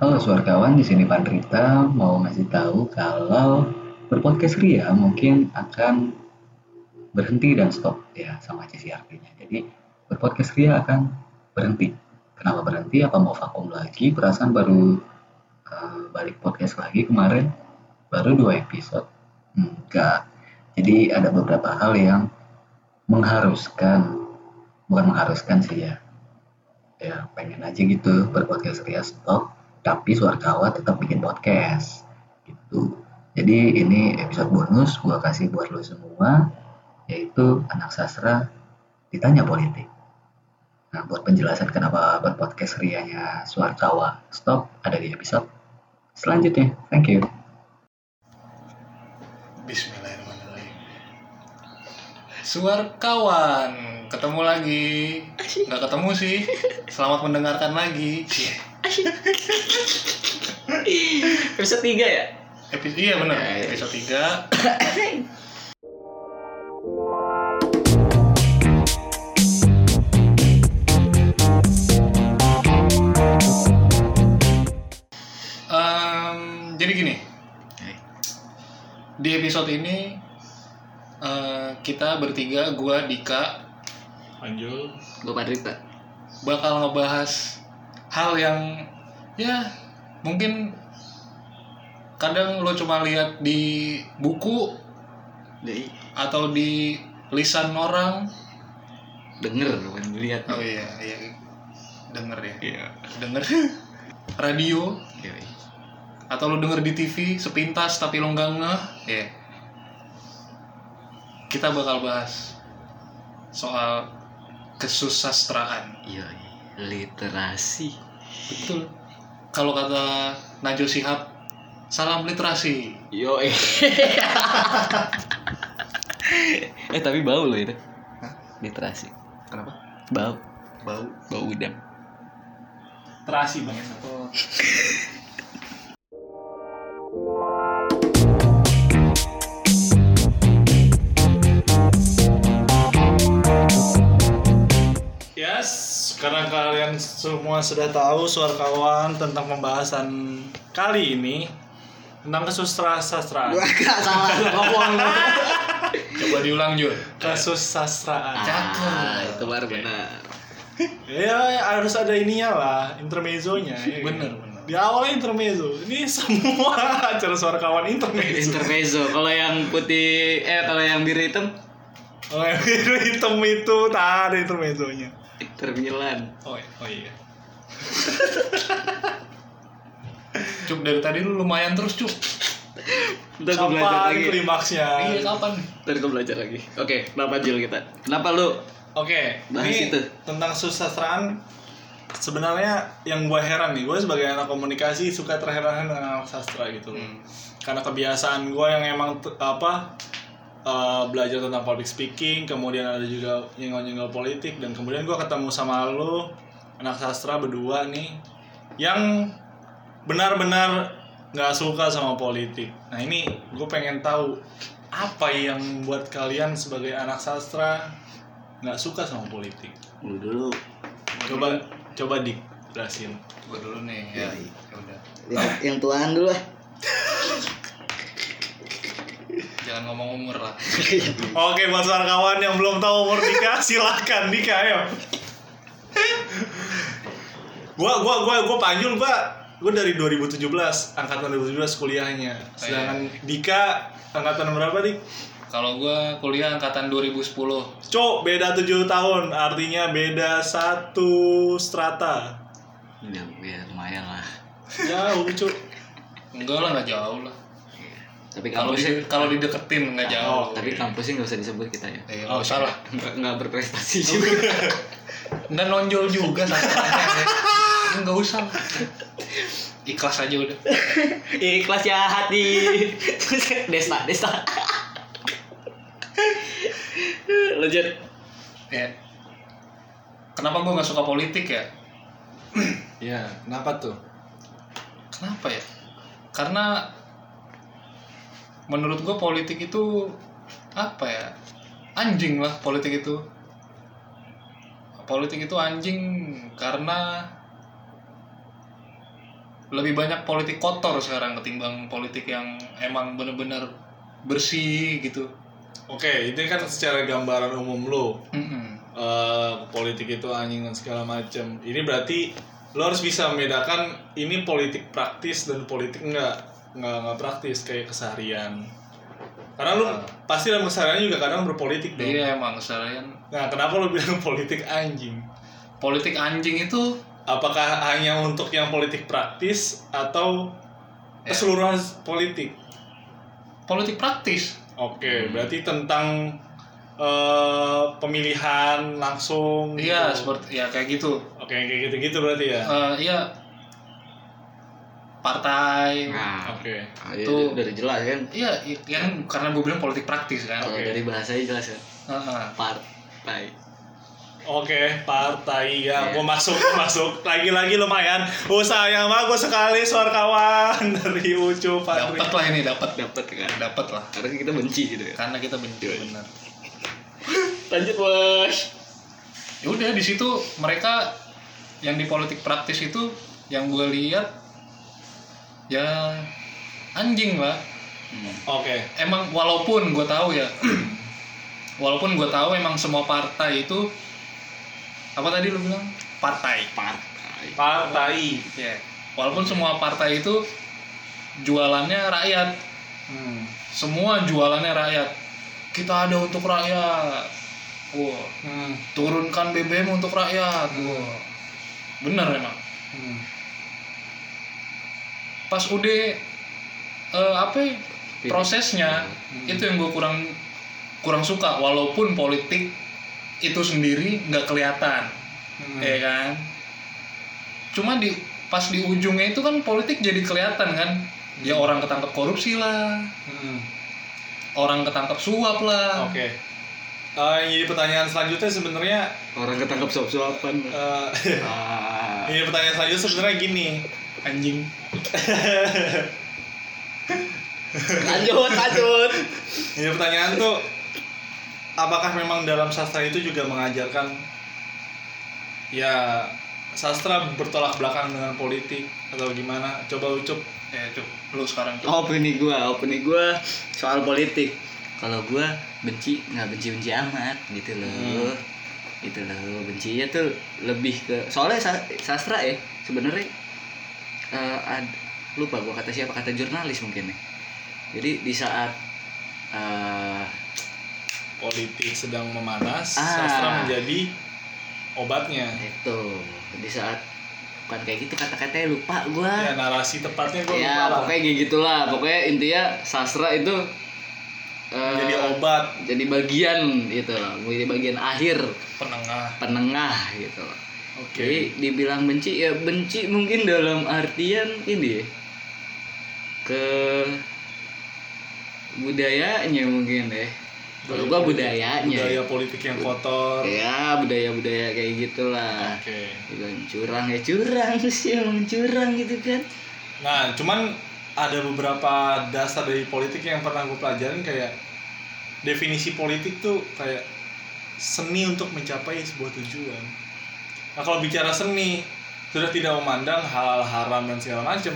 Halo suarkawan, di sini Pandrita mau ngasih tahu kalau berpodcast Ria mungkin akan berhenti dan stop ya sama aja sih artinya. Jadi berpodcast Ria akan berhenti. Kenapa berhenti? Apa mau vakum lagi? Perasaan baru uh, balik podcast lagi kemarin baru dua episode. Enggak. Jadi ada beberapa hal yang mengharuskan bukan mengharuskan sih ya ya pengen aja gitu berpodcast Ria stop tapi Suarkawa tetap bikin podcast gitu. Jadi ini episode bonus gua kasih buat lo semua yaitu anak sastra ditanya politik. Nah buat penjelasan kenapa berpodcast rianya Suarkawa stop ada di episode selanjutnya. Thank you. Bismillahirrahmanirrahim. Suar kawan ketemu lagi. Nggak ketemu sih. Selamat mendengarkan lagi. Episode 3 ya? episode iya benar Ya, ya. episode 3 Em, jadi gini. Di episode ini eh, kita bertiga gua Dika Anjul Gue Padrita bakal ngebahas hal yang ya mungkin kadang lo cuma lihat di buku Jadi atau di lisan orang. Denger bukan dilihat. Oh iya iya. Denger ya. Iya. Denger. Radio. Iya atau lo denger di TV sepintas tapi lo nggak ngeh ya. Kita bakal bahas soal kesusastraan. Iya Literasi. Betul. Kalau kata Najwa Shihab salam literasi. Yo eh Eh tapi bau loh itu. Literasi. Kenapa? Bau. Bau. Bau udang. Terasi banget. Yes, karena kalian semua sudah tahu suara kawan tentang pembahasan kali ini tentang kesusastraan. gak salah ngomong coba diulang Jul Kesusastraan. Ah, itu baru benar Ya harus ada ininya lah, intermezzonya. ya. bener bener Di awalnya intermezzo. Ini semua acara suara kawan intermezzo. Intermezzo Kalau yang putih Eh kalau yang biru hitam Oh, yang biru hitam itu tak ada intermezzonya. Inter Milan Oh, iya. oh iya. Cuk dari tadi lu lumayan terus Cuk Ntar gue belajar Kapan lagi klimaksnya? iya kapan Ntar gue belajar lagi Oke kenapa Jul kita Kenapa lu Oke, Bahas ini itu. tentang susastraan sebenarnya yang gue heran nih, gue sebagai anak komunikasi suka terheran dengan anak sastra gitu. Hmm. Karena kebiasaan gue yang emang apa eh, belajar tentang public speaking, kemudian ada juga nyenggol-nyenggol politik dan kemudian gue ketemu sama lu anak sastra berdua nih yang benar-benar nggak suka sama politik. Nah ini gue pengen tahu apa yang buat kalian sebagai anak sastra nggak suka sama politik. Lu dulu Coba coba dik jelasin. gua dulu nih ya Iya. Ya udah yang, yang tuaan dulu lah jangan ngomong umur lah Oke buat suara kawan yang belum tahu umur Dika silahkan Dika ayo. gua gua gua gua panjul gua gua dari 2017 angkatan 2017 kuliahnya. Sedangkan Dika angkatan berapa dik? kalau gua kuliah angkatan 2010 Cok beda 7 tahun artinya beda satu strata. Udah ya lumayan lah Jauh cuk. enggak lah nggak jauh lah Tapi kalau di, kalau dideketin nggak jauh. Tapi kampusnya nggak usah disebut kita ya. Eh, nggak usah lah. Nggak, nggak berprestasi juga. nggak nonjol juga ya. nggak usah. Ikhlas aja udah. Ikhlas ya hati. Desta Desta. Lanjut. Ya. Kenapa gua nggak suka politik ya? Ya, kenapa tuh? Kenapa ya? Karena menurut gue politik itu apa ya? Anjing lah politik itu. Politik itu anjing karena lebih banyak politik kotor sekarang ketimbang politik yang emang bener-bener bersih gitu Oke, ini kan secara gambaran umum lo Mm-mm. eh, politik itu anjing dan segala macam. Ini berarti lo harus bisa membedakan ini politik praktis dan politik enggak enggak enggak praktis kayak keseharian. Karena lu pasti dalam keseharian juga kadang berpolitik dong. iya emang kesalahan Nah, kenapa lo bilang politik anjing? politik anjing itu Apakah hanya untuk yang politik praktis atau Ya. keseluruhan politik? politik praktis Oke, berarti tentang eh, pemilihan langsung. iya gitu. seperti ya kayak gitu Oke, kayak gitu-gitu berarti ya. Eh, iya partai Nah, Oke. ah, iya, Tuh. udah jelas kan. iya i- yang karena gue bilang politik praktis kan Oke. dari bahasanya jelas kan. Heeh. Partai. Oke, partai ya, Iya. gua masuk, gua masuk. Lagi-lagi lumayan. Usaha yang bagus sekali, suara kawan dari Ucu Patri. dapat lah ini dapat Dapat kan. dapat lah Karena kita benci gitu ya. karena kita benci benar Lanjut bos. ya udah di situ mereka yang di politik praktis itu yang gue lihat ya anjing lah Oke, emang walaupun gue tahu ya walaupun gue tahu emang semua partai itu apa tadi lu bilang? Partai. Partai. partai. ya walaupun semua partai itu jualannya rakyat. Hmm. semua jualannya rakyat. Kita ada untuk rakyat. Wah. Hmm. turunkan BBM untuk rakyat. Wah. Bener emang. Hmm. Pas udah eh, apa ya, prosesnya Hmm. itu yang gue kurang kurang suka walaupun politik itu sendiri nggak kelihatan Hmm. ya kan cuma di pas di ujungnya itu kan politik jadi kelihatan kan ya orang ketangkep korupsi lah Hmm. orang ketangkep suap lah Oke. Eh, yang jadi pertanyaan selanjutnya sebenarnya Orang ketangkep suap-suapan. eh, Ah. ini pertanyaan selanjutnya sebenarnya gini. Anjing Lanjut, lanjut. Ini pertanyaan tuh apakah memang dalam sastra itu juga mengajarkan ya sastra bertolak belakang dengan politik atau gimana? Coba ucup. ya cuk lu sekarang cuk Opini gua, opini gua soal politik. Kalau gua benci nggak benci-benci amat gitu loh. Gitu loh, bencinya tuh lebih ke soalnya sa- sastra ya sebenarnya eh, ad- lupa gua kata siapa kata jurnalis mungkin ya. Jadi di saat eh, Politik sedang memanas, Ah. sastra menjadi obatnya. itu di saat bukan kayak gitu kata-katanya lupa gua. Ya narasi tepatnya gue ya lupa pokoknya kayak gitulah pokoknya intinya sastra itu eh, Jadi obat. jadi bagian gitu loh jadi bagian akhir penengah penengah gitu loh Oke. jadi dibilang benci ya benci mungkin dalam artian ini ya, ke budayanya mungkin ya kalau gua budayanya Budaya politik yang kotor. ya budaya budaya kayak gitulah Oke. Bilang curang ya curang sih emang curang gitu kan Nah, cuman ada beberapa dasar dari politik yang pernah gue pelajarin kayak definisi politik tuh kayak seni untuk mencapai sebuah tujuan. Nah, kalau bicara seni sudah tidak memandang hal-hal haram dan segala macam.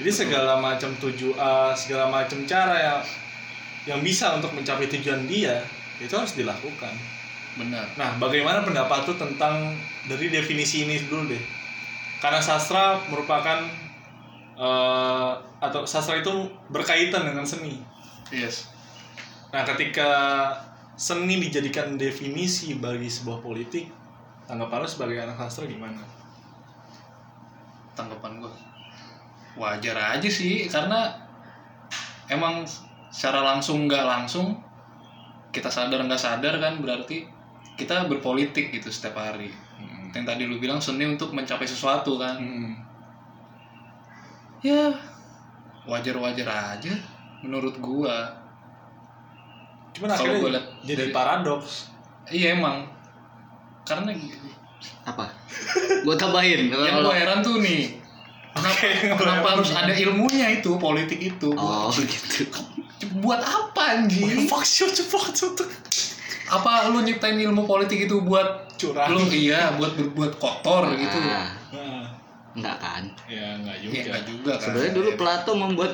Jadi segala macam tuju eh, segala macam cara yang yang bisa untuk mencapai tujuan dia itu harus dilakukan. benar Nah, bagaimana pendapat tuh tentang dari definisi ini dulu deh? Karena sastra merupakan eh, atau sastra itu berkaitan dengan seni. yes Nah, ketika seni dijadikan definisi bagi sebuah politik, tanggapan lo sebagai anak sastra gimana? tanggapan gue wajar aja sih karena emang secara langsung nggak langsung kita sadar nggak sadar kan berarti kita berpolitik gitu setiap hari yang tadi lu bilang seni untuk mencapai sesuatu kan Hmm. ya wajar-wajar aja menurut gua Cuman Kalau akhirnya gua liat jadi dari- paradoks. iya emang karena apa? Gua tambahin. Yang gua heran tuh nih kenapa, kenapa harus ada ilmunya itu politik itu? Oh gitu. Buat apa anjing? Fuck you, cepat tuh. apa lu nyiptain ilmu politik itu buat Curang. lu iya buat berbuat kotor gitu. Ah, Nah, enggak kan? Ya enggak juga. Iya enggak juga kan. sebenarnya dulu Plato membuat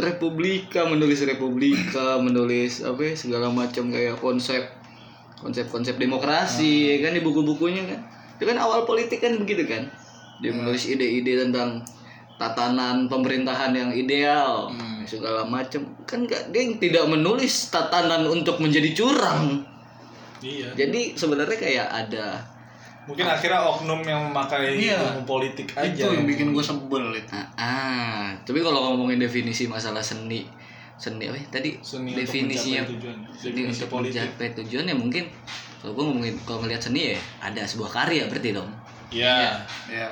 Republika menulis Republika menulis apa ya, segala macam kayak konsep konsep-konsep demokrasi ya kan di buku-bukunya kan itu kan awal politik kan begitu kan dia menulis ide-ide tentang tatanan pemerintahan yang ideal Hmm. segala macam kan nggak dia tidak menulis tatanan untuk menjadi curang Iya. jadi sebenarnya kayak ada Mungkin akhirnya oknum yang memakai Iya. ilmu politik aja. Itu yang bikin gue sebel itu. ah, ah. tapi kalau ngomongin definisi masalah seni seni apa ya tadi Seni untuk definisinya mencapai tujuan. seni Definisi untuk politik. mencapai tujuan ya mungkin kalau gue ngomongin kalau ngelihat seni ya ada sebuah karya berarti dong Ya. Ya.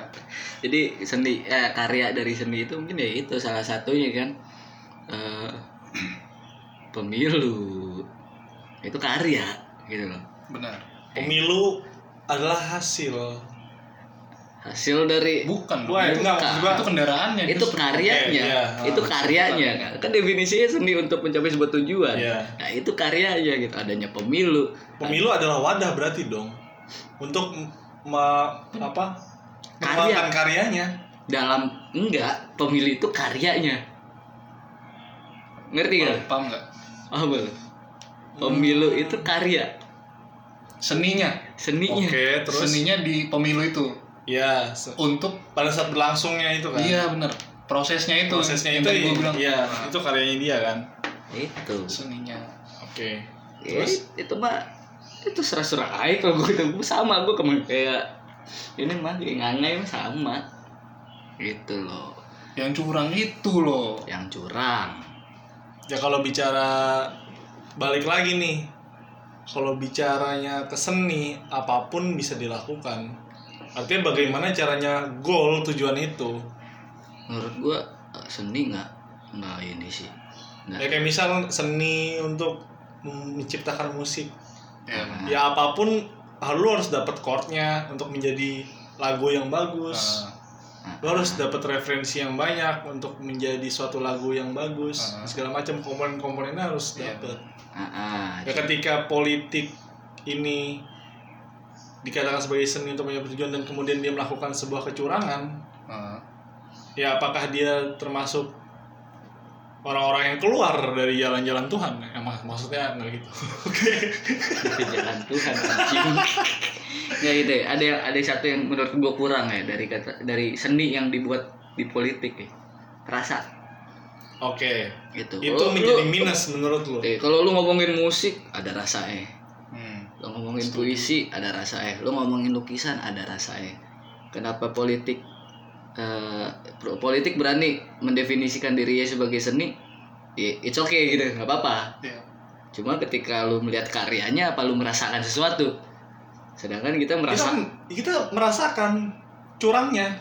jadi seni eh, karya dari seni itu mungkin ya itu salah satunya kan Eh, pemilu itu karya gitu loh Benar. Pemilu adalah hasil. Hasil dari Bukan. Wah, itu enggak Bukan. itu kendaraannya itu justru. karyanya Oke, iya. itu karyanya kan kan definisinya seni untuk mencapai sebuah tujuan Iya. nah itu karyanya gitu adanya pemilu Pemilu adalah wadah berarti dong untuk me- apa? Karya. Karyanya. dalam enggak pemilu itu karyanya ngerti gak Paham nggak? apa lu? pemilu itu karya Seninya. seninya Oke, terus Seninya di pemilu itu ya se- untuk pada saat berlangsungnya itu kan. iya benar. Prosesnya itu. Prosesnya yang itu gua bilang. iya, Nah, itu karyanya dia kan. itu seninya. Oke. Ya, Terus itu mah itu serah-serah aja kalau gue itu sama gue kemarin kayak ini mah kayak ngangai mah sama gitu loh Yang curang itu loh. yang curang ya kalau bicara balik lagi nih. Kalau bicaranya ke seni, apa pun bisa dilakukan. Artinya bagaimana caranya goal tujuan itu. menurut gue seni nggak nggak ini sih nggak Ya kayak misal seni untuk menciptakan musik. Ya. Ya apa pun ah, lu harus dapat chordnya untuk menjadi lagu yang bagus. Lu harus dapat referensi yang banyak untuk menjadi suatu lagu yang bagus. Ah. Segala macam komponen-komponennya harus Iya. dapat. ah, ah. Ya ketika politik ini dikatakan sebagai seni untuk mencapai tujuan dan kemudian dia melakukan sebuah kecurangan, ah. ya apakah dia termasuk orang-orang yang keluar dari jalan-jalan Tuhan? Ya, mak- maksudnya nggak gitu. Oke. itu jalan Tuhan ya itu ya, ada yang ada satu yang menurut gue kurang ya dari kata dari seni yang dibuat di politik ya rasa Oke. gitu Itu menjadi lu- minus menurut lu. eh, kalau lu ngomongin musik ada rasanya Hmm. Ngomongin puisi ada rasanya lo ngomongin lukisan ada rasanya kenapa politik eh, pro- politik berani mendefinisikan dirinya sebagai seni? It's okay gitu nggak apa-apa. Ya. cuma ketika lu melihat karyanya apa lu merasakan sesuatu? Sedangkan kita Kita, merasa kita merasakan curangnya.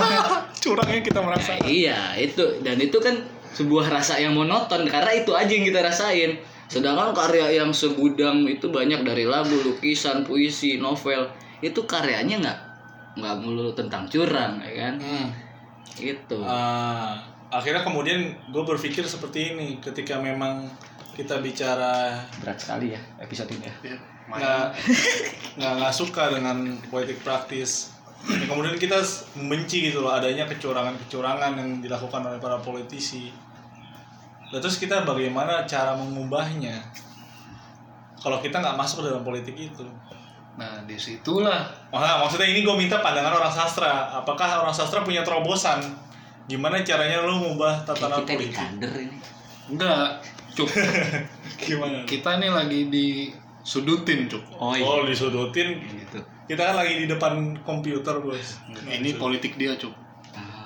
curangnya kita merasakan. iya itu. Dan itu kan sebuah rasa yang monoton karena itu aja yang kita rasain sedangkan karya yang segudang itu banyak dari lagu lukisan puisi novel. Itu karyanya nggak nggak melulu tentang curang ya kan? Hmm. itu Ah, akhirnya kemudian gue berpikir seperti ini ketika memang kita bicara berat sekali ya episode ini ya. Ya. nggak nggak nggak suka dengan politik praktis. Ya, kemudian kita membenci gitu loh adanya kecurangan-kecurangan yang dilakukan oleh para politisi Lah, terus kita bagaimana cara mengubahnya? Kalau kita nggak masuk ke dalam politik itu. Nah, di situlah. Nah, maksudnya ini gue minta pandangan orang sastra. Apakah orang sastra punya terobosan? Gimana caranya lo mengubah tatanan kita di politik? kader ini. Enggak, cuk. gimana? Kita nih lagi disudutin, cuk. oh Oh disudutin. Gitu. Kita kan lagi di depan komputer bos. Ini politik dia, cuk.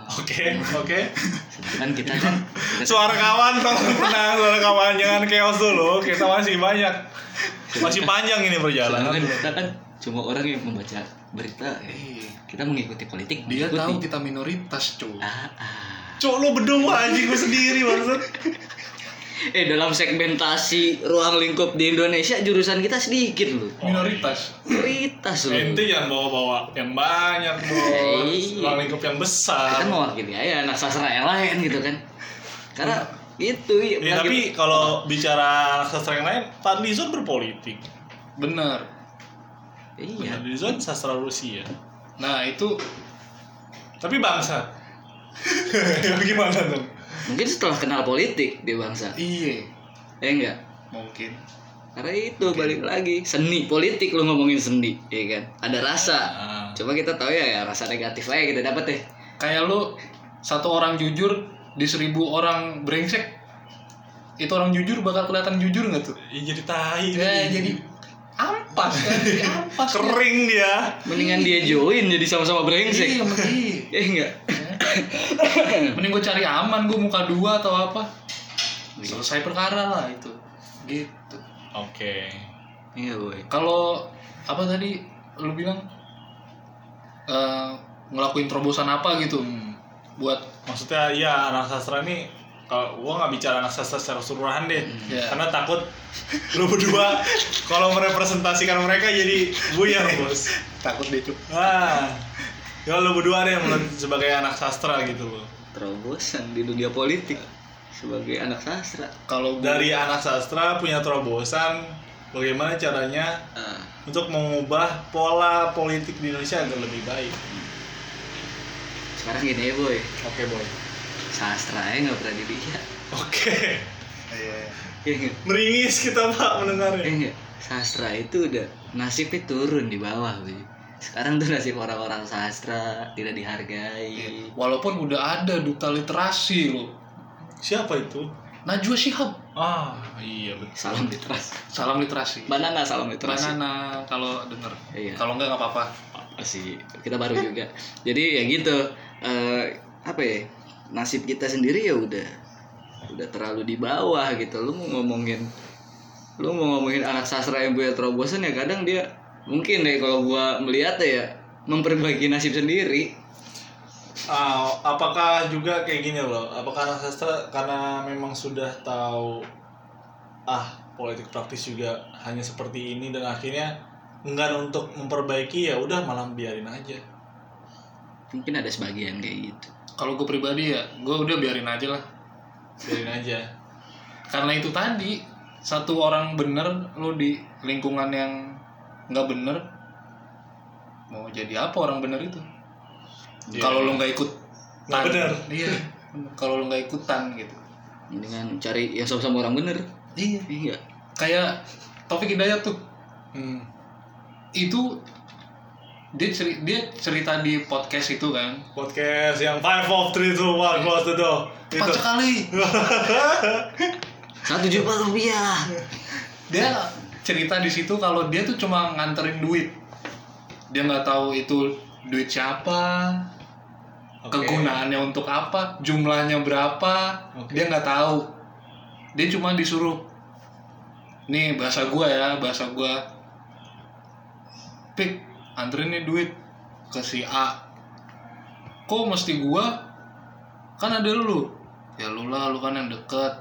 Oke. Oke. Sedangkan kita kan kita Suara kawan tolong tenang suara kawan. Jangan chaos dulu kita masih banyak. Masih panjang ini perjalanan. Sedangkan kita kan cuma orang yang membaca berita. Eh, kita mengikuti politik Dia mengikuti. tahu kita minoritas, cuk. ah, ah. Cok lu berdua anjing gue sendiri maksud eh dalam segmentasi ruang lingkup di Indonesia jurusan kita sedikit loh Minoritas. prioritas loh ente jangan bawa-bawa yang banyak bos Iya. ruang lingkup yang kita besar mewakili aja anak sastra yang lain gitu kan karena itu ya, ya, tapi kalau bicara sastra yang lain Fadlizon berpolitik Bener. iya Fadlizon sastra Rusia Nah, itu Tapi bangsa. Gimana dong? Mungkin setelah kenal politik dia bangsa. iya Eh enggak? mungkin Karena itu balik lagi seni politik lu ngomongin seni, ya kan? Ada rasa. Ah. Coba kita tahu ya, ya rasa negatif aja kita dapat deh. kayak lu satu orang jujur di seribu orang brengsek itu orang jujur bakal kelihatan jujur nggak tuh Ih, jadi tahi. ya jadi ampas kan jadi ampas kering dia. Mendingan dia join jadi sama-sama brengsek. iya mending Eh enggak? mending gue cari aman gue muka dua atau apa selesai perkara lah itu gitu Oke. Iya, boy. kalau apa tadi lu bilang eh, ngelakuin terobosan apa gitu buat Maksudnya iya anak sastra ini kalau gua nggak bicara anak sastra secara keseluruhan deh. Ya. Karena takut lu berdua kalau merepresentasikan mereka jadi buyar, Bos. takut deh. Ah. Ya lu berdua deh menurut- sebagai anak sastra gitu loh. Terobosan di dunia politik sebagai anak sastra. kalau Dari anak sastra punya terobosan bagaimana caranya Ah, untuk mengubah pola politik di Indonesia agar lebih baik. sekarang gini ya, boy. Oke, Boy. Sastra ya nggak pernah dilihat. Oke. Iya. Iya nggak? Meringis kita, Pak, mendengarnya. Eh enggak, sastra itu udah nasibnya turun di bawah, boy. Sekarang tuh nasib orang-orang sastra tidak dihargai. walaupun udah ada duta literasi lo Siapa itu? Najwa Shihab Ah, iya betul. Salam literasi. salam literasi Banana salam literasi. banana kalau denger Iya. kalau enggak nggak apa-apa Apa sih? Kita baru juga. Jadi ya gitu. Eh, apa ya? Nasib kita sendiri ya udah udah terlalu di bawah gitu. Lu mau ngomongin lu mau ngomongin anak sastra yang punya terobosan ya kadang dia mungkin deh kalau gua melihat ya memperbaiki nasib sendiri. Ah, apakah juga kayak gini loh? Apakah sastra karena memang sudah tahu ah politik praktis juga hanya seperti ini dan akhirnya enggan untuk memperbaiki ya udah malah biarin aja. Mungkin ada sebagian kayak gitu. kalau gue pribadi ya gue udah biarin aja lah Biarin aja. karena itu tadi satu orang bener lo di lingkungan yang nggak bener mau jadi apa orang bener itu Iya. kalau lo nggak ikut Nggak bener. iya kalau lo nggak ikutan gitu Dengan cari yang sama-sama orang bener. iya Iya. kayak Taufik Hidayat tuh Hmm. itu dia ceri- dia cerita di podcast itu kan Podcast yang five four three two one close the door. cepat Itu. sekali Satu juta rupiah. dia cerita di situ kalau dia tuh cuma nganterin duit. Dia nggak tahu itu duit siapa Oke. kegunaannya untuk apa jumlahnya berapa Oke. dia nggak tahu. Dia cuma disuruh nih bahasa gua ya bahasa gua. Pik anterin nih duit ke si A. Kok mesti gua? Kan ada lu. Ya lu lah lu kan yang deket.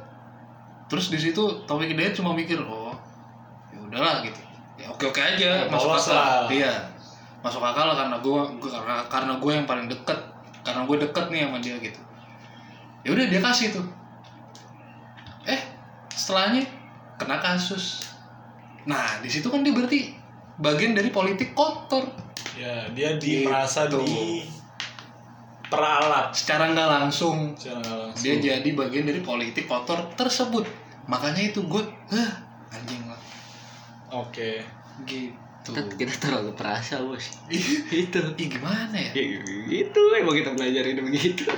Terus di situ Taufik Hidayat cuma mikir oh udahlah gitu. Ya oke oke aja Ya, masuk akal. lah. iya masuk akal lah karena gua karena karena gue yang paling deket karena gue deket nih sama dia gitu. Ya udah dia kasih tuh. Eh setelahnya kena kasus. Nah di situ kan dia berarti bagian dari politik kotor. Ya, dia Gitu. di merasa di peralat secara nggak langsung secara nggak langsung. dia jadi bagian dari politik kotor tersebut. Makanya itu gue lah Oke. gitu Kita, kita terlalu perasa bos. Itu. ih gimana ya Ya, itu emang kita belajarin begitu.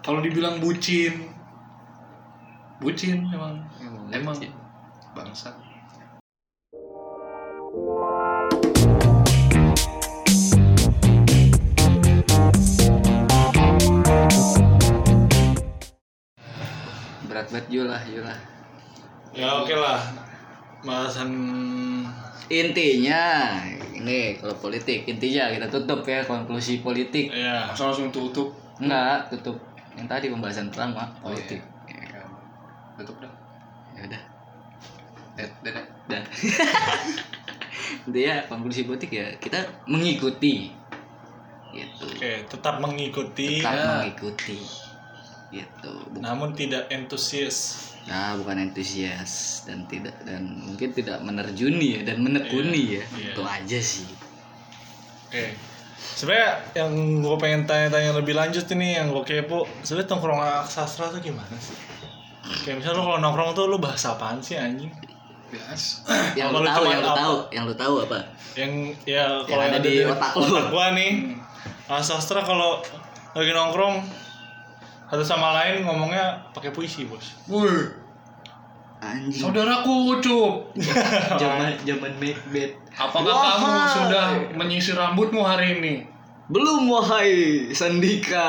kalau dibilang bucin bucin emang emang bucin. bangsa berat banget Yula Yula. Ya oke lah. Bahasan Intinya ini kalau politik intinya kita tutup ya konklusi politik. ya masa langsung tutup Enggak, tutup yang tadi pembahasan pertama politik. Ya, tutup dah Ya udah. Dadah. Dan intinya konklusi politik ya kita mengikuti gitu. oke tetap mengikuti Tetap Ya. mengikuti gitu. Namun tidak entusias. Nah, bukan antusias dan tidak dan mungkin tidak menerjuni ya dan menekuni ya. Iya, iya. Itu aja sih. Oke. sebenarnya yang gue pengen tanya-tanya lebih lanjut ini yang gue kepo sebenarnya tongkrongan sastra tuh gimana sih kayak misalnya kalau nongkrong tuh lu bahas apaan sih anjing biasa yang lu tahu yang lu apa? tahu yang lu tahu apa yang ya kalau ada di otak lu. gua nih ah, sastra kalau lagi nongkrong satu sama lain ngomongnya pakai puisi bos Woi, anjing saudaraku Ucup. zaman zaman Macbeth Apakah Wahai. kamu sudah menyisir rambutmu hari ini? belum wahai Sandika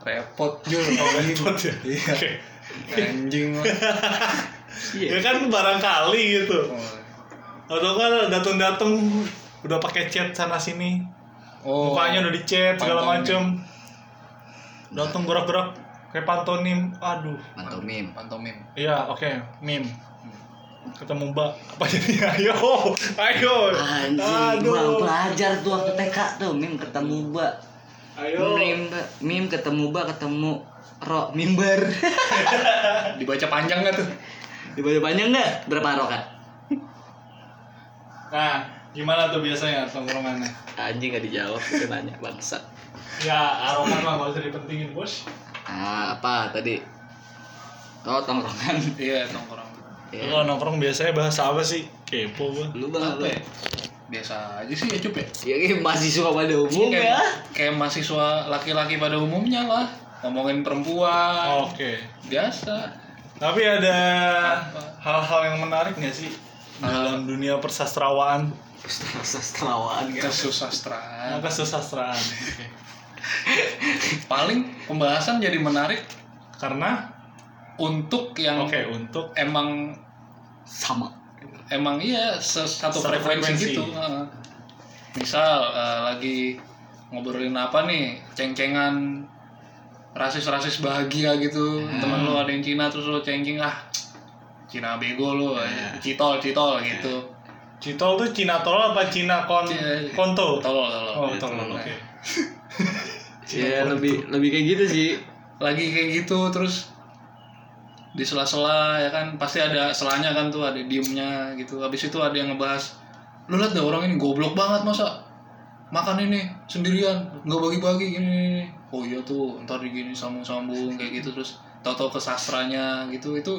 Repot Jul. repot ya Iya. Anjing. lah. iya ya kan barangkali gitu atau kan datang-datang udah pakai chat sana sini Oh. mukanya udah dicet segala macem datang gerak-gerak kayak pantonim. Aduh. Pantomim. Pantomim. iya oke meme. Ketemu mbak. Apa jadi? Ayo ayo. Anjing gua belajar tuh waktu TK tuh mim ketemu mbak. Ayo. Mim mim ketemu mbak ketemu ro mimbar Dibaca panjang gak tuh? dibaca panjang nggak? Berapa rokat nah gimana tuh biasanya tongkrongannya? Anjing nggak dijawab itu nanya bangsa ya aroman mah gak usah dipentingin bos ah apa tadi oh tongkrongan Iya, nongkrong. Lu ya. kalau nongkrong biasanya bahas apa sih kepo gua lu bang Apa ya? Biasa aja sih ya, Cup ya. ya kayak mahasiswa pada umum kayak, ya kayak mahasiswa laki-laki pada umumnya lah. Ngomongin perempuan. oke Biasa. tapi ada hal-hal yang menarik nggak sih dalam dunia persastrawaan sastrawaan gitu Kesusastraan. kesusastraan Oke. Paling pembahasan jadi menarik karena untuk yang oke untuk emang sama emang iya satu frekuensi, frekuensi. gitu Heeh. misal eh, lagi ngobrolin apa nih ceng-cengan rasis-rasis bahagia gitu Hmm. temen lu ada yang Cina terus lu ceng-ceng ah Cina bego lu Hmm. citol citol gitu Citol tuh Cina tol apa Cina kon Cina- konto tolol tolol oh tol tolol. oke ya lebih lebih kayak gitu sih. Lagi kayak gitu terus di sela-sela ya kan pasti ada selanya kan tuh ada diemnya gitu. Habis itu ada yang ngebahas lu lihat deh orang ini? Goblok banget masa makan ini sendirian nggak bagi-bagi gini, gini. oh iya tuh ntar digini sambung-sambung kayak gitu. Terus tahu-tahu ke sastranya gitu itu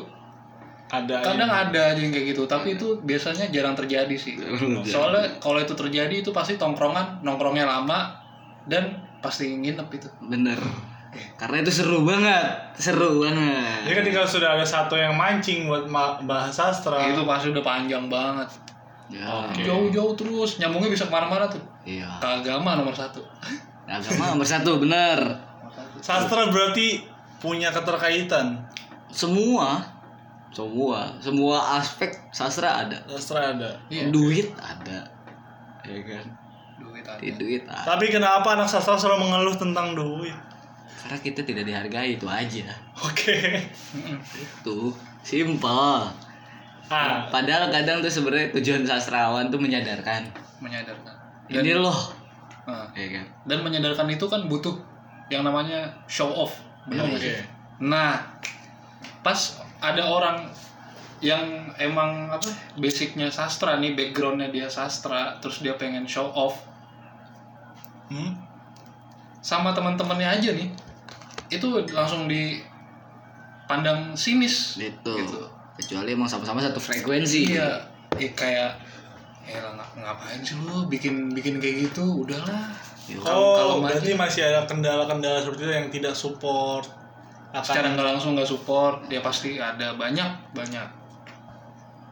ada kadang yang- ada aja yang kayak gitu. Tapi itu biasanya jarang terjadi sih. Soalnya kalau itu terjadi itu pasti tongkrongan nongkrongnya lama dan pasti nginep itu. Bener. Karena itu seru banget. Seru banget. Jadi ketika sudah ada satu yang mancing buat ma- bahas sastra. Itu pasti udah panjang banget. Ya. Jauh-jauh terus. Nyambungnya bisa ke mana-mana tuh. Iya. Ke agama nomor satu. Agama nomor satu bener. Sastra berarti punya keterkaitan? Semua. Semua. Semua aspek sastra ada. Sastra ada. Iya. Duit ada. Ya kan duit ada duit ada tapi kenapa anak sastra selalu mengeluh tentang duit? Karena kita tidak dihargai itu aja. Oke. Mm-mm. itu simpel ah. Padahal kadang tuh sebenarnya tujuan sastrawan tuh menyadarkan. Menyadarkan. Ini loh. Nah, ya kan? Dan menyadarkan itu kan butuh yang namanya show off. Benar nggak sih? nah pas ada orang yang emang apa basicnya sastra nih backgroundnya dia sastra terus dia pengen show off hmm? sama teman-temannya aja nih itu langsung dipandang sinis gitu, Gitu. kecuali emang sama-sama satu frekuensi iya eh, kayak ya ngapain sih lu bikin bikin kayak gitu udahlah Iya. Kalau- kalau oh maju. berarti masih ada kendala-kendala seperti itu yang tidak support secara akan nggak langsung nggak support dia pasti ada banyak banyak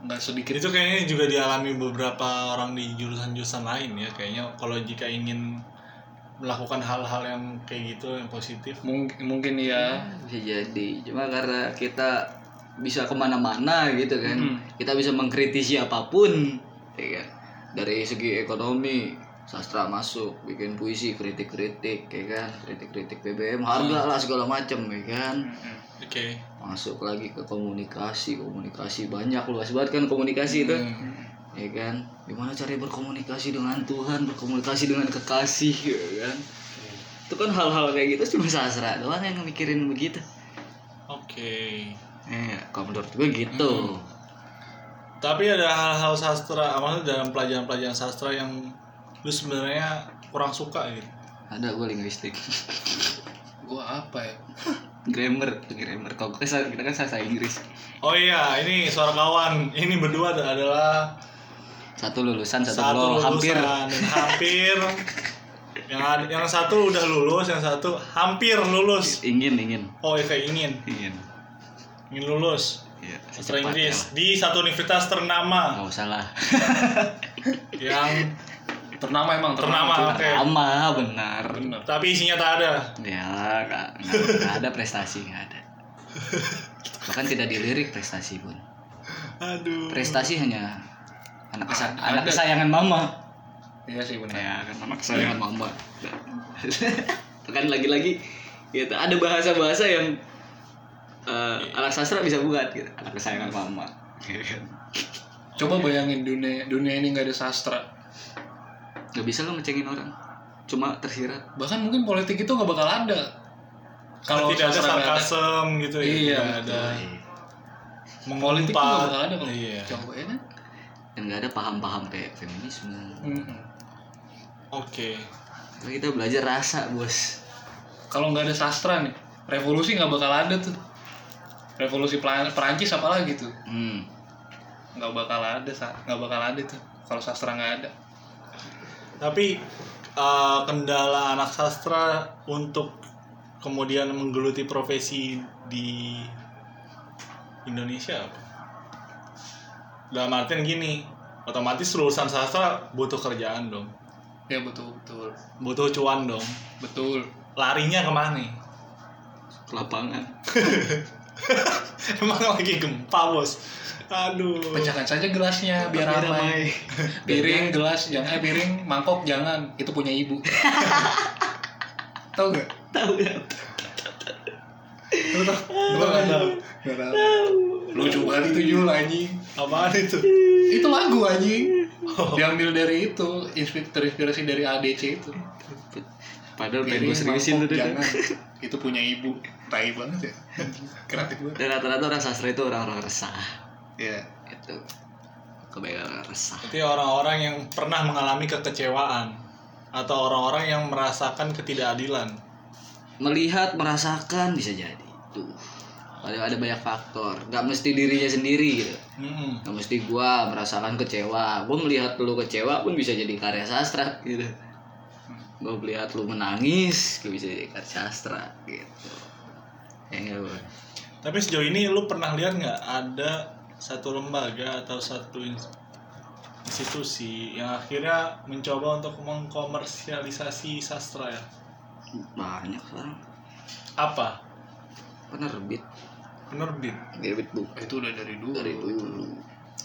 nggak sedikit itu kayaknya juga dialami beberapa orang di jurusan-jurusan lain ya kayaknya kalau jika ingin melakukan hal-hal yang kayak gitu yang positif? Mungkin mungkin ya bisa jadi. Cuma karena kita bisa ke mana-mana gitu kan. Hmm. kita bisa mengkritisi apa pun ya kan? Dari segi ekonomi sastra masuk bikin puisi kritik-kritik ya kan? Kritik-kritik BBM harga lah segala macam ya kan? Mm-mm. oke. Masuk lagi ke komunikasi. Komunikasi banyak luas banget kan komunikasi itu. Hmm. Ya kan? Gimana cara berkomunikasi dengan Tuhan berkomunikasi dengan kekasih ya kan? Itu kan hal-hal kayak gitu cuma sastra doang yang mikirin begitu. Oke. Eh kalau menurut gue gitu. Tapi ada hal-hal sastra maksudnya dalam pelajaran-pelajaran sastra yang lu sebenarnya kurang suka gitu? Ada gue linguistik. Gua apa ya? grammar grammar. Kalau kita kan bahasa Inggris. Oh iya ini suara kawan ini berdua adalah satu lulusan satu, satu belum lulusan. Hampir. Hampir yang yang satu udah lulus yang satu hampir lulus. Ingin ingin. Oh ya kayak ingin. Ingin. Ingin lulus. Iya, sastra Inggris. lah. di satu universitas ternama. Nggak usah lah. Yang Ternama emang Ternama. cuy. Oke. lama benar. Bener. tapi isinya tak ada. Ya nggak nggak ada prestasi nggak ada. Bahkan tidak dilirik prestasi pun. Aduh. Prestasi hanya anak kesa- Ada. anak kesayangan mama Iya sih benar. ya kan anak kesayangan mama kan lagi-lagi gitu ada bahasa-bahasa yang eh, anak sastra bisa buat gitu anak kesayangan mama Gitu kan. Coba bayangin dunia dunia ini nggak ada sastra. nggak bisa lo ngecengin orang cuma tersirat Bahkan mungkin politik itu nggak bakal ada. Kalau tidak ada sarkasem gitu ya Iya, ada bakal ada kalau iya coba ya kan? Dan nggak ada paham-paham kayak feminisme Mm-mm. oke Karena kita belajar rasa bos Kalau nggak ada sastra nih, revolusi nggak bakal ada tuh. Revolusi Peran- Perancis apalagi tuh hmm. nggak bakal ada nggak bakal ada tuh kalau sastra nggak ada. tapi eh, kendala anak sastra untuk kemudian menggeluti profesi di Indonesia apa? Dalam artian gini, otomatis lulusan sastra butuh kerjaan dong, Ya betul betul butuh cuan dong. betul. Larinya ke mana? ke lapangan Emang lagi gempa bos. Aduh. Pecahkan saja gelasnya biar Biar ramai. Piring, gelas, jangan eh piring, mangkok jangan. Itu punya ibu. Tahu nggak? tahu ya nggak tahu. Tahu. Lucu banget itu Jul anjing. Apaan itu? Itu lagu anjing. Diambil dari itu, inspi- terinspirasi dari ADC itu. padahal pengen gue seriusin tuh jangan. Itu punya ibu. Tai banget ya. Kreatif banget. dan rata-rata orang sastra itu orang-orang resah Iya. itu kebanyakan orang resah Berarti orang-orang yang pernah mengalami kekecewaan atau orang-orang yang merasakan ketidakadilan. melihat merasakan bisa jadi tuh ada ada banyak faktor nggak mesti dirinya sendiri gitu Mm-mm. nggak mesti gua merasakan kecewa gua melihat lu kecewa pun bisa jadi karya sastra gitu gua melihat lu menangis gua bisa jadi karya sastra gitu ya Bro? Tapi sejauh ini lu pernah lihat nggak ada satu lembaga atau satu ins- institusi yang akhirnya mencoba untuk mengkomersialisasi sastra ya? banyak sekarang Apa? penerbit Penerbit. penerbit buku Itu udah dari dulu. dari dulu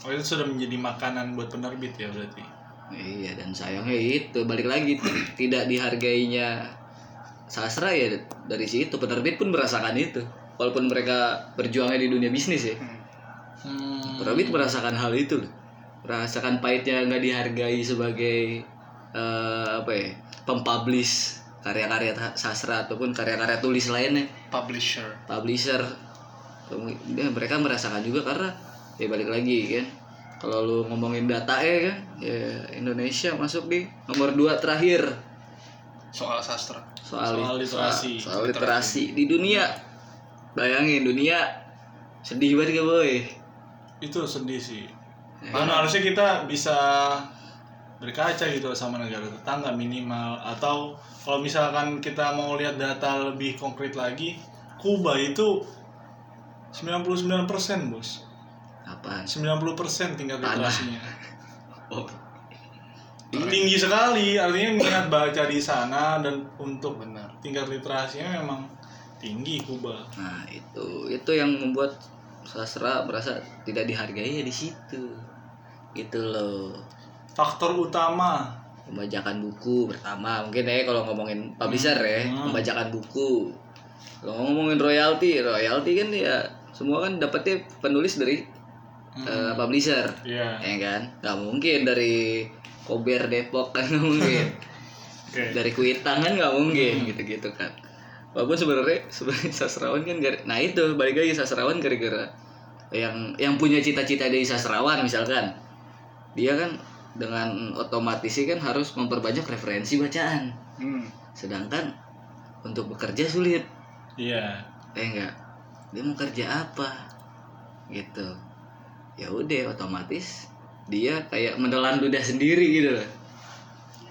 Oh itu sudah menjadi makanan buat penerbit ya berarti? Iya dan sayangnya itu balik lagi tidak dihargainya sastra ya dari situ penerbit pun merasakan itu walaupun mereka berjuangnya di dunia bisnis ya Hmm. penerbit merasakan hal itu loh merasakan pahitnya nggak dihargai sebagai eh, apa ya pempublish karya-karya sastra ataupun karya-karya tulis lainnya Publisher. publisher ya, mereka merasakan juga karena ya balik lagi kan kalau lu ngomongin data ya kan ya Indonesia masuk di nomor dua terakhir Soal sastra. soal, Soal literasi. soal, literasi di dunia bayangin dunia sedih banget gak boy Itu sedih sih. Ya. Dan harusnya kita bisa berkaca gitu sama negara tetangga minimal atau kalau misalkan kita mau lihat data lebih konkret lagi Kuba itu 99% bos. Apaan 90% tingkat Tanah. literasinya. Oh. Tinggi sekali artinya minat baca di sana dan untuk Benar. tingkat literasinya memang tinggi Kuba. Nah itu itu yang membuat sastra merasa tidak dihargai ya di situ. Itu loh. Faktor utama. Pembajakan buku pertama mungkin ya kalau ngomongin publisher ya Hmm. pembajakan buku. Kalau ngomongin royalti royalti kan ya semua kan dapetnya penulis dari eh, publisher. Iya. Ya kan? Nggak mungkin dari Kober Depok kan nggak mungkin. Oke. Dari Kuitang kan nggak mungkin gitu-gitu kan. Walaupun sebenarnya sebenarnya sastrawan kan gara- nah itu balik lagi sastrawan gara-gara yang yang punya cita-cita dari sastrawan misalkan. Dia kan dengan otomatis kan harus memperbanyak referensi bacaan. Hmm. sedangkan untuk bekerja sulit. Iya. eh enggak dia mau kerja apa? Gitu. Ya udah otomatis dia kayak menelan ludah sendiri gitu loh.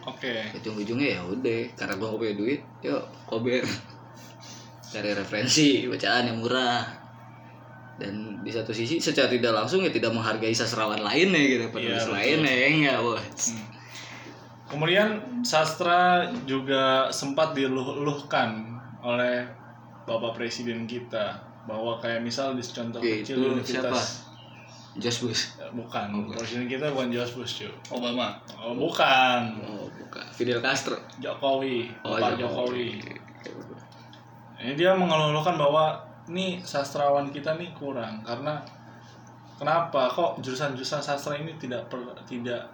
Oke. ujung-ujungnya ya udah karena gua gak punya duit yuk kober cari referensi bacaan yang murah. Dan di satu sisi secara tidak langsung ya tidak menghargai sastrawan lainnya gitu penulis betul. lainnya ya enggak bos. Hmm. Kemudian sastra juga sempat diluh-luhkan oleh Bapak Presiden kita bahwa kayak misal di contoh Oke, kecil Universitas Jos Bus Eh, bukan, Oh, bukan. presiden kita bukan George Bush cuy. Obama. Oh, bukan. oh bukan Fidel Castro Jokowi, oh Pak Jokowi. Ini dia mengeluhkan bahwa nih sastrawan kita nih kurang karena kenapa kok jurusan-jurusan sastra ini tidak per- tidak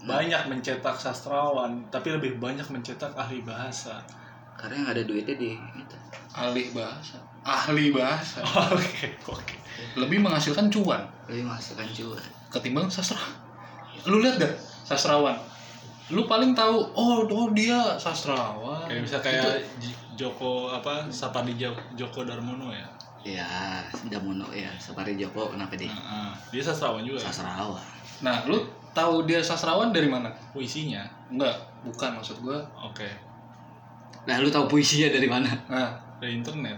banyak mencetak sastrawan tapi lebih banyak mencetak ahli bahasa. Karena yang ada duitnya di itu Ahli bahasa. Ahli bahasa. Oke, oke. Lebih menghasilkan cuan lebih masukkan cuan ketimbang sastra. Lu lihat deh sastrawan. Lu paling tahu oh oh dia sastrawan. Kayak bisa kayak J- Joko apa Sapadi Jo- Joko Darmono ya. ya Damono ya Sapari Joko kenapa dia Heeh. Dia sastrawan juga. ya? sastrawan Nah, lu tahu dia sastrawan dari mana? Puisinya. Enggak, bukan maksud gua. Oke. Nah lu tahu puisinya dari mana Nah, Dari internet.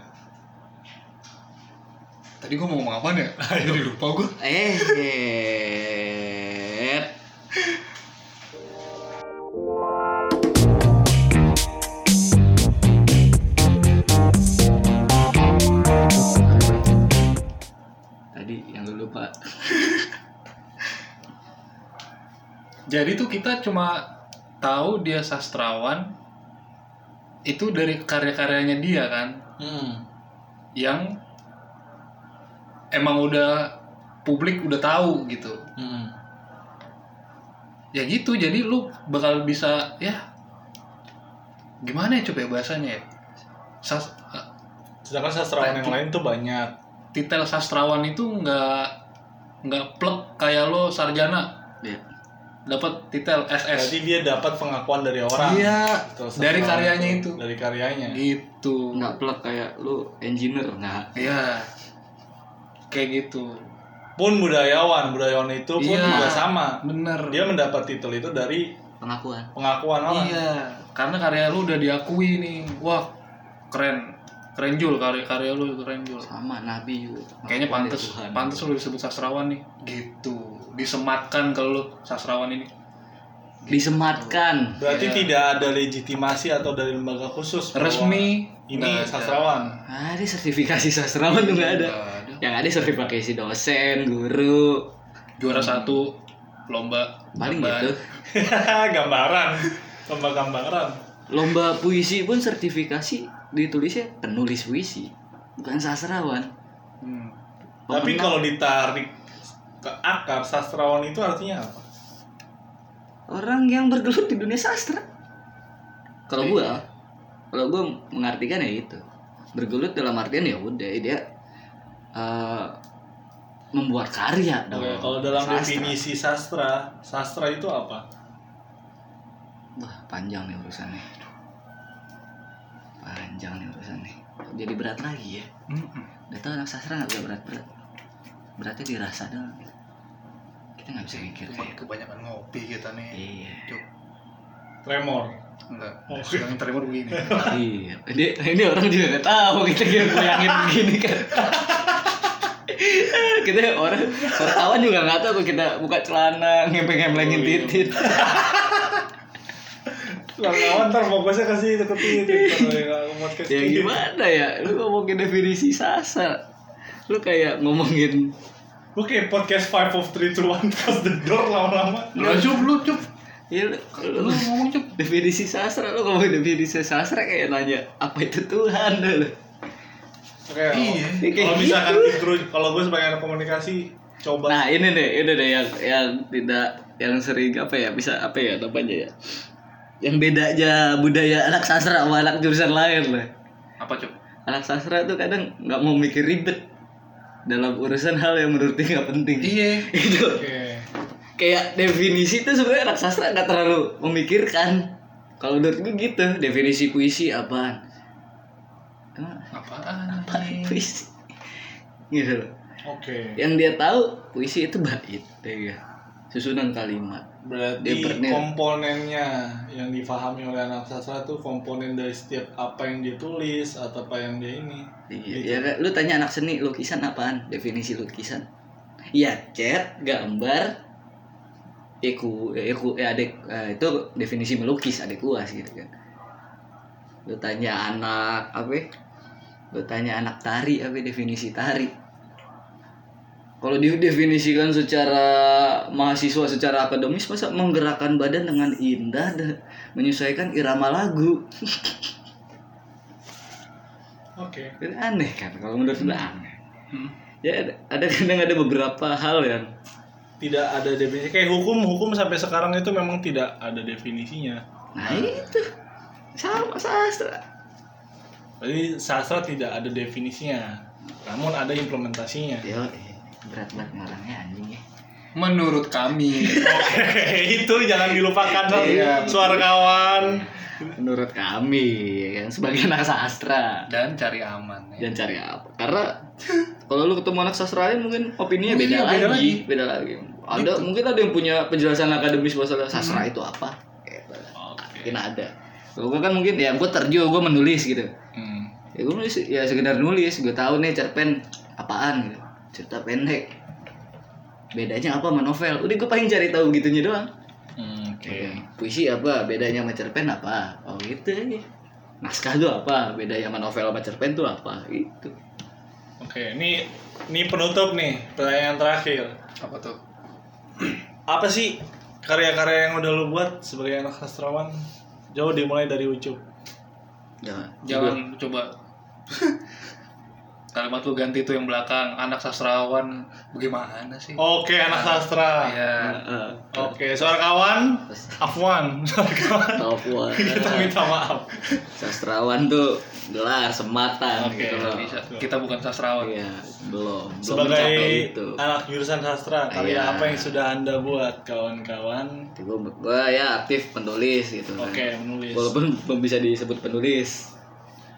tadi gua mau ngomong apa ya? Jadi lupa gua. eh tadi yang lu lupa Jadi tuh kita cuma tahu dia sastrawan itu dari karya-karyanya dia kan Hmm. yang emang udah publik udah tahu gitu. Hmm. Ya gitu, jadi lu bakal bisa ya gimana ya coba ya bahasanya ya? Sas, Sedangkan sastrawan yang lain tuh banyak. titel sastrawan itu nggak nggak plek kayak lo sarjana ya dapat titel SS. Berarti dia dapat pengakuan dari orang. Iya, Terus dari karyanya itu. Dari karyanya. Gitu. nggak plek kayak lu engineer nggak Iya. Kayak gitu. Pun budayawan, budayawan itu pun Iya. juga sama. Bener. Dia mendapat titel itu dari pengakuan pengakuan orang. Iya, karena karya lu udah diakui nih. Wah, keren. Keren Jul, karya karya lu keren Jul. sama nabi juga Kayaknya pantas pantas lu disebut sastrawan nih. Gitu. Disematkan ke lu sastrawan ini. disematkan Berarti Iya. tidak ada legitimasi atau dari lembaga khusus Resmi ini nggak ada. sastrawan. ada sertifikasi sastrawan tuh nggak ada ada. yang ada sertifikasi dosen guru Juara satu lomba paling gambar. gitu gambaran. Lomba gambaran. lomba puisi pun sertifikasi ditulisnya penulis puisi bukan sastrawan Hmm. Tapi kalau ditarik ke akar sastrawan itu artinya apa? orang yang bergelut di dunia sastra kalau gua kalau gua mengartikan ya itu bergelut dalam artian ya udah dia eh, membuat karya dong Oke, kalau dalam Sastra. definisi sastra, sastra itu apa? wah panjang nih urusannya panjang nih urusannya jadi berat lagi ya Mm-mm. udah tau anak sastra nggak bisa berat-berat beratnya dirasa dong kita nggak bisa mikir kayak kebanyakan ngopi kita nih. iya Cuk. Tremor. Enggak. Oh. Yang terima begini. iya ini, ini orang juga nggak tahu kita kira goyangin begini kan kita orang wartawan juga nggak tahu kalau kita buka celana ngempeng-ngemplengin Oh, iya. titit Kawan ntar fokusnya ke situ ke podcast ya gimana ya lu ngomongin definisi sastra lu kayak ngomongin Oke, podcast five of three two one close the door lama-lama. Lu cup, lu cup. ya lu, Lu lu ngomong cup. definisi sastra lu ngomongin definisi sastra kayak nanya apa itu Tuhan dulu Oke, Iya. kalau Kayak misalkan gitu. intro, kalau gue sebagai anak komunikasi coba nah ini deh ini deh yang yang tidak yang sering apa ya bisa apa ya namanya ya yang beda aja budaya anak sastra sama anak jurusan lain lah. Apa cup? anak sastra tuh kadang nggak mau mikir ribet dalam urusan hal yang menurut dia nggak penting. Iya. itu. Oke. kayak definisi itu sebenarnya anak sastra nggak terlalu memikirkan. Kalau menurut gue gitu definisi puisi apaan? Emang apaan apa puisi? Gitu loh. Oke. yang dia tahu puisi itu bait ya susunan kalimat Berarti komponennya yang difahami oleh anak sastra itu komponen dari setiap apa yang dia tulis atau apa yang dia ini. Iya, ya, kan? lu tanya anak seni lukisan apaan? Definisi lukisan? Iya, cat, gambar, eku, eku, ya adek, eh, itu definisi melukis, adek kuas gitu kan. Lu tanya anak apa? ya? Lu tanya anak tari apa definisi tari? Kalau didefinisikan secara mahasiswa secara akademis masa menggerakkan badan dengan indah dan menyesuaikan irama lagu. Oke. Kan aneh kan kalau menurut gue aneh. Hmm. Ya ada, ada kadang ada beberapa hal yang Tidak ada definisi kayak hukum hukum sampai sekarang itu memang tidak ada definisinya. nah itu sama sastra. Jadi sastra tidak ada definisinya. Namun ada implementasinya. Yo, berat banget ngorangnya anjing ya. menurut kami Oke, itu jangan dilupakan Iya. suara kawan. Menurut kami ya kan sebagai anak sastra dan cari aman ya. dan cari apa? Karena kalau lu ketemu anak sastra lain mungkin opininya Oh beda, iya, beda lagi, lagi. beda lagi. Ada mungkin ada yang punya penjelasan akademis masalah sastra itu apa? Gitu. Mungkin ada. Gue kan mungkin ya gue terjun, gue menulis gitu. Hmm. ya gue nulis ya sekedar nulis gue tahu nih cerpen apaan gitu cerita pendek. Bedanya apa sama novel? Udah gue paling cari tahu gitunya doang. Hmm, Oke. puisi apa? Bedanya sama cerpen apa? Oh gitu aja. Naskah tuh apa? Bedanya sama novel sama cerpen tuh apa? Itu Oke, ini ini penutup nih, pertanyaan terakhir. apa tuh? Apa sih karya-karya yang udah lu buat sebagai anak sastrawan? Jauh dimulai dari Ucup. jangan. Jangan coba kalimat lu ganti tuh yang belakang anak sastrawan bagaimana sih Oke, anak sastra. Iya. Heeh. Oke, suara kawan, Afwan. Suara kawan. Tahu Kita minta maaf. sastrawan tuh gelar sematan Oke, gitu loh. bisa kita bukan sastrawan Iya, belum. belum Sebagai itu. anak jurusan sastra, karya Iya. apa yang sudah Anda buat, kawan-kawan? Gue, gue ya aktif penulis gitu. kan. Oke, menulis. Walaupun belum bisa disebut penulis.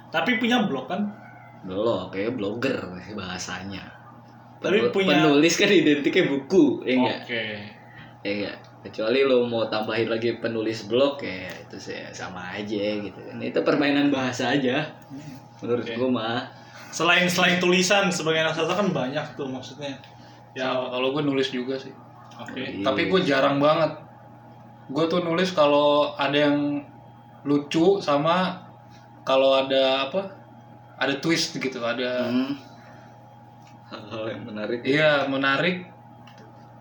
Tapi punya blog kan? Belum, kayak blogger sih bahasanya. Tapi Penul- punya- penulis kan identiknya buku, ya enggak? Oke. Ya enggak. Kecuali lo mau tambahin lagi penulis blog ya itu sih sama aja gitu kan. Itu permainan bahasa aja. Menurut Oke. gue mah. Selain selain tulisan sebagai anak sastra kan banyak tuh maksudnya. Ya, Ya, kalau gue nulis juga sih. oke. Iya. Tapi gue jarang banget. Gue tuh nulis kalau ada yang lucu sama kalau ada apa? Ada twist gitu, ada Hmm. Hal-hal yang menarik. iya menarik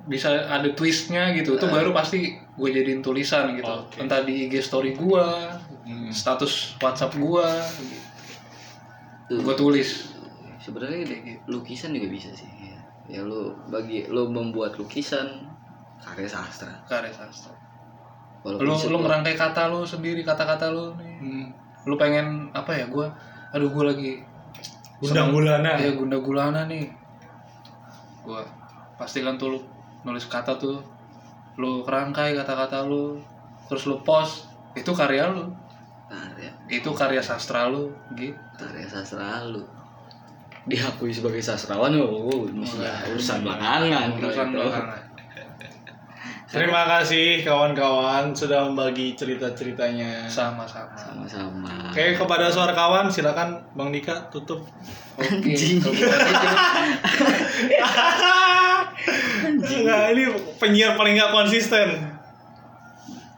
bisa ada twistnya gitu. Itu baru pasti gue jadiin tulisan gitu. Oke. Entah di IG story gue, Hmm. status WhatsApp gue, gitu. Gue tulis. Sebenarnya deh, lukisan juga bisa sih. Ya, ya lu bagi lu membuat lukisan karya sastra. Karya sastra. Walaupun Lu lu ngerangkai kata lu sendiri, kata-kata lu nih. Hmm. Lu pengen apa ya? Gue, aduh gue lagi Gundang gulana. Iya gunda gulana nih. Gua pastikan tuh lu nulis kata tuh lu kerangkai kata-kata lu terus lu post itu karya lu. Karya. Itu karya sastra lu gitu karya sastra lu. Diakui sebagai sastrawan oh, mestinya urusan belakangan. Urusan kalau itu. belakangan Terima kasih kawan-kawan sudah membagi cerita-ceritanya. sama-sama sama-sama Oke, kepada suara kawan silakan Bang Dika tutup. oke kalau gitu. Enggak, ini penyiar paling nggak konsisten.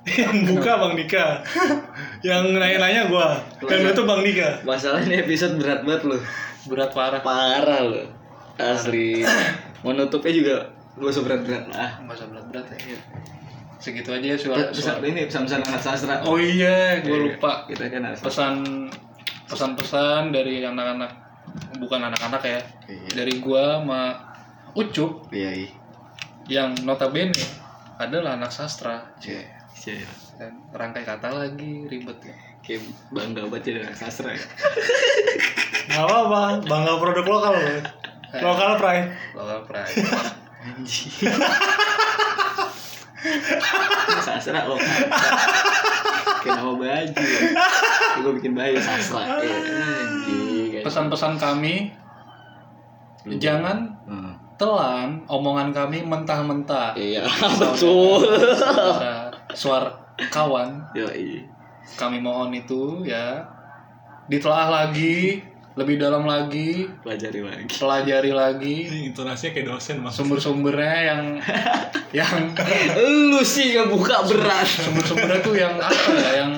Yang buka Bang Dika. Yang nanya-nanya gua. Dan itu Bang Dika. masalahnya episode berat banget loh berat parah parah loh asli mau nutupnya juga gak usah berat-berat. Lah nggak usah berat-berat ya. Segitu aja ya suara, pesan suara. ini pesan-pesan anak sastra. Oh iya gue Iya, lupa. kita kan harus pesan pesan-pesan dari anak-anak bukan anak-anak ya. Iya. dari gua sama Ucup iya iya. yang notabene adalah anak sastra. Iya, iya. dan rangkai kata lagi ribet ya. Kayak bangga banget jadi anak sastra ya. Gak apa-apa, bangga produk lokal loh. Lokal pride. lokal pride Anjing. sastra lo kayak nama baju. Gue bikin baju sastra ya, anjing. Pesan-pesan kami jangan Hmm. telan omongan kami mentah-mentah. iya betul. Suara kawan, yo iya kami mohon itu ya. Ditelaah lagi, lebih dalam lagi, pelajari lagi pelajari lagi Ini intonasinya kayak dosen mas. sumber-sumbernya yang yang lu sih nggak buka berat sumber-sumbernya tuh yang apa ya yang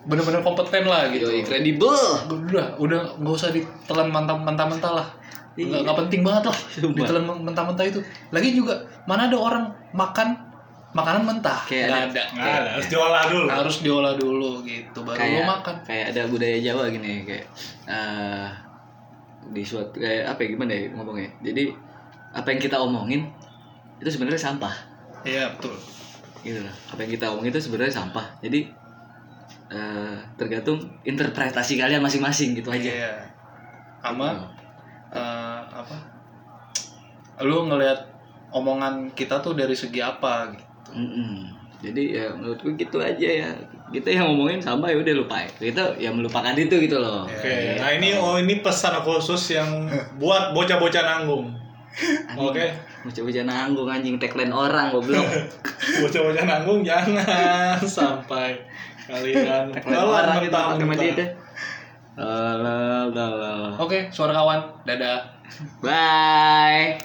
benar-benar kompeten lah gitu. Yoi, kredibel Udah, udah nggak usah ditelan mentah-mentah lah. Nggak, Iya. nggak penting banget lah Sumpah. ditelan mentah-mentah itu. Lagi juga mana ada orang makan makanan mentah? Kayak Nggak ada- ada. Nggak ada, harus diolah dulu. Harus diolah dulu gitu baru lo kayak makan. kayak ada budaya Jawa gini kayak eh di suatu kayak apa ya gimana ya ngomongnya jadi apa yang kita omongin itu sebenarnya sampah Iya betul. gitu loh apa yang kita omongin itu sebenarnya sampah jadi eh tergantung interpretasi kalian masing-masing gitu aja Iya. Sama eh, apa? Lu ngelihat omongan kita tuh dari segi apa gitu. Mm-mm. jadi ya menurutku gitu aja ya kita yang ngomongin sama ya udah lupain kita ya melupakan itu gitu loh Oke, nah ini oh ini pesan khusus yang buat bocah-bocah nanggung. Oke, mau coba nanggung anjing tagline orang goblok bocah-bocah nanggung jangan sampai kalian tagline telan orang gitu pakai mentah-mentah. ya. Oke, suara kawan. Dadah. Bye.